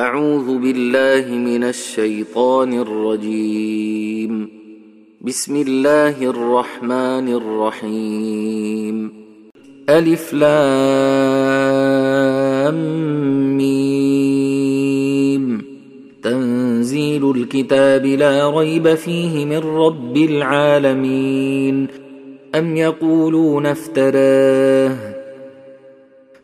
أعوذ بالله من الشيطان الرجيم. بسم الله الرحمن الرحيم. ألف لام ميم. تنزيل الكتاب لا ريب فيه من رب العالمين. أم يقولون افتراه؟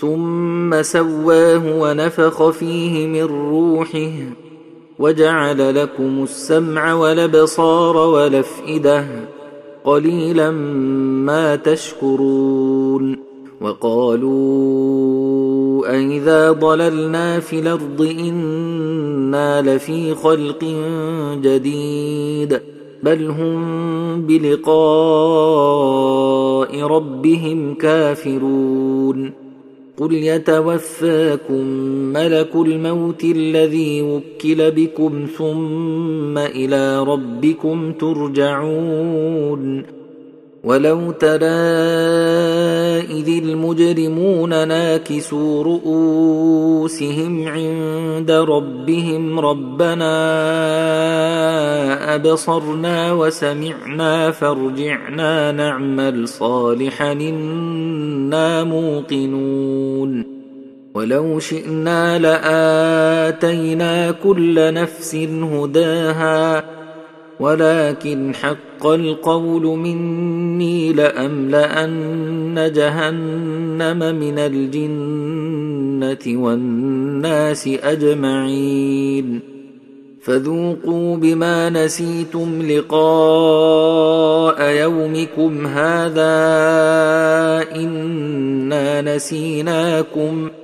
ثم سواه ونفخ فيه من روحه وجعل لكم السمع والأبصار والأفئدة قليلا ما تشكرون وقالوا أإذا ضللنا في الأرض إنا لفي خلق جديد بل هم بلقاء ربهم كافرون قل يتوفاكم ملك الموت الذي وكل بكم ثم إلى ربكم ترجعون ولو ترى اذ المجرمون ناكسوا رؤوسهم عند ربهم ربنا ابصرنا وسمعنا فارجعنا نعمل صالحا أنا موقنون ولو شئنا لاتينا كل نفس هداها ولكن حق القول مني لأملأن جهنم من الجنة والناس أجمعين. فذوقوا بما نسيتم لقاء يومكم هذا إنا نسيناكم ۖ.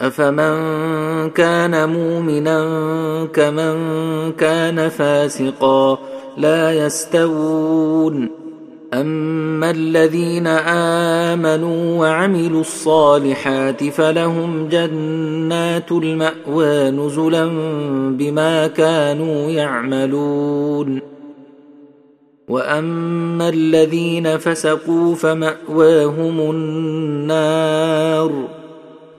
أفمن كان مؤمنا كمن كان فاسقا لا يستوون أما الذين آمنوا وعملوا الصالحات فلهم جنات المأوى نزلا بما كانوا يعملون وأما الذين فسقوا فمأواهم النار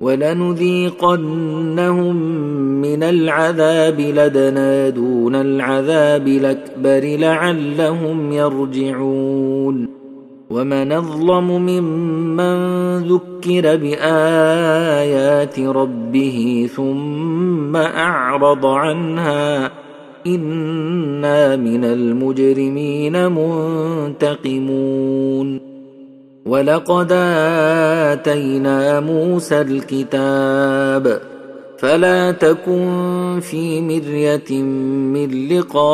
ولنذيقنهم من العذاب لدنا دون العذاب الأكبر لعلهم يرجعون. ومن أظلم ممن ذكر بآيات ربه ثم أعرض عنها إنا من المجرمين منتقمون. ولقد آتينا موسى الكتاب فلا تكن في مرية من لقائه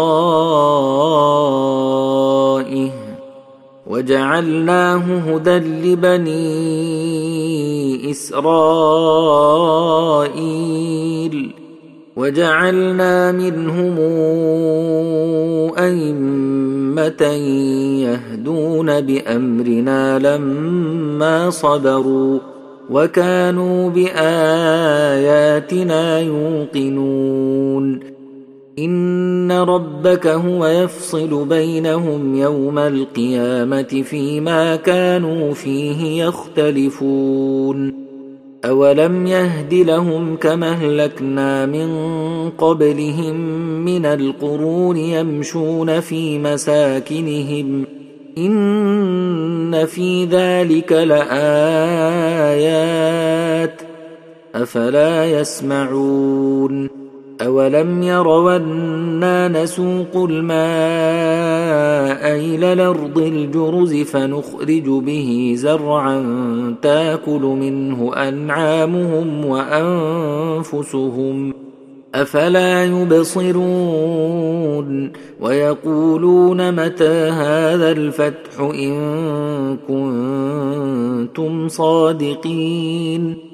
وجعلناه هدى لبني إسرائيل وجعلنا منهم أئمة يهدون بأمرنا لما صبروا وكانوا بآياتنا يوقنون. إن ربك هو يفصل بينهم يوم القيامة فيما كانوا فيه يختلفون. أولم يهد لهم كما أهلكنا من قبلهم من القرون يمشون في مساكنهم إن في ذلك لآيات أفلا يسمعون أولم يروا أنا نسوق الماء إلى الأرض الجرز فنخرج به زرعا تاكل منه أنعامهم وأنفسهم أفلا يبصرون ويقولون متى هذا الفتح إن كنتم صادقين